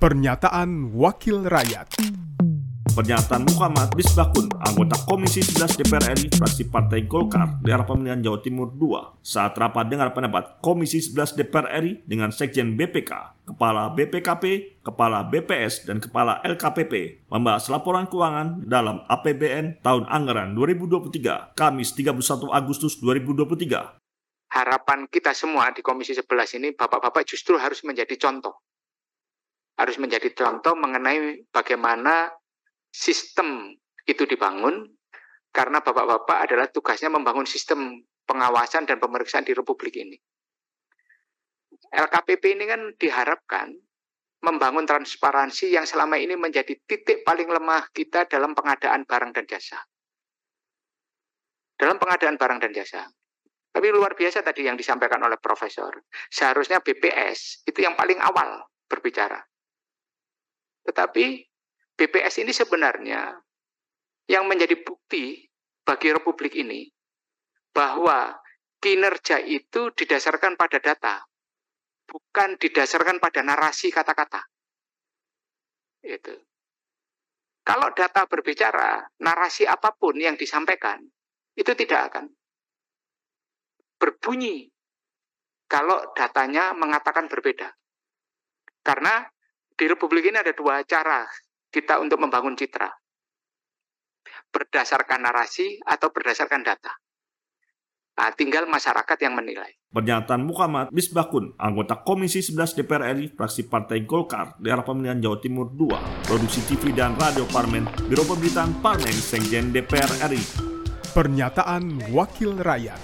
Pernyataan Wakil Rakyat Pernyataan Muhammad Bisbakun, anggota Komisi 11 DPR RI, fraksi Partai Golkar, daerah pemilihan Jawa Timur II, saat rapat dengar pendapat Komisi 11 DPR RI dengan Sekjen BPK, Kepala BPKP, Kepala BPS, dan Kepala LKPP membahas laporan keuangan dalam APBN tahun anggaran 2023, Kamis 31 Agustus 2023. Harapan kita semua di Komisi 11 ini, Bapak-Bapak justru harus menjadi contoh. Harus menjadi contoh mengenai bagaimana sistem itu dibangun karena bapak-bapak adalah tugasnya membangun sistem pengawasan dan pemeriksaan di Republik ini. LKPP ini kan diharapkan membangun transparansi yang selama ini menjadi titik paling lemah kita dalam pengadaan barang dan jasa. Dalam pengadaan barang dan jasa. Tapi luar biasa tadi yang disampaikan oleh profesor. Seharusnya BPS itu yang paling awal berbicara. Tetapi BPS ini sebenarnya yang menjadi bukti bagi Republik ini bahwa kinerja itu didasarkan pada data, bukan didasarkan pada narasi kata-kata. Itu. Kalau data berbicara, narasi apa pun yang disampaikan itu tidak akan berbunyi kalau datanya mengatakan berbeda. Karena di Republik ini ada dua cara kita untuk membangun citra. Berdasarkan narasi atau berdasarkan data. Nah, tinggal masyarakat yang menilai. Pernyataan Muhammad Misbakun, anggota Komisi 11 DPR RI, fraksi Partai Golkar, daerah pemilihan Jawa Timur II, produksi TV dan radio Parmen, Biro Pemberitaan Parmen, Sekjen DPR RI. Pernyataan Wakil Rakyat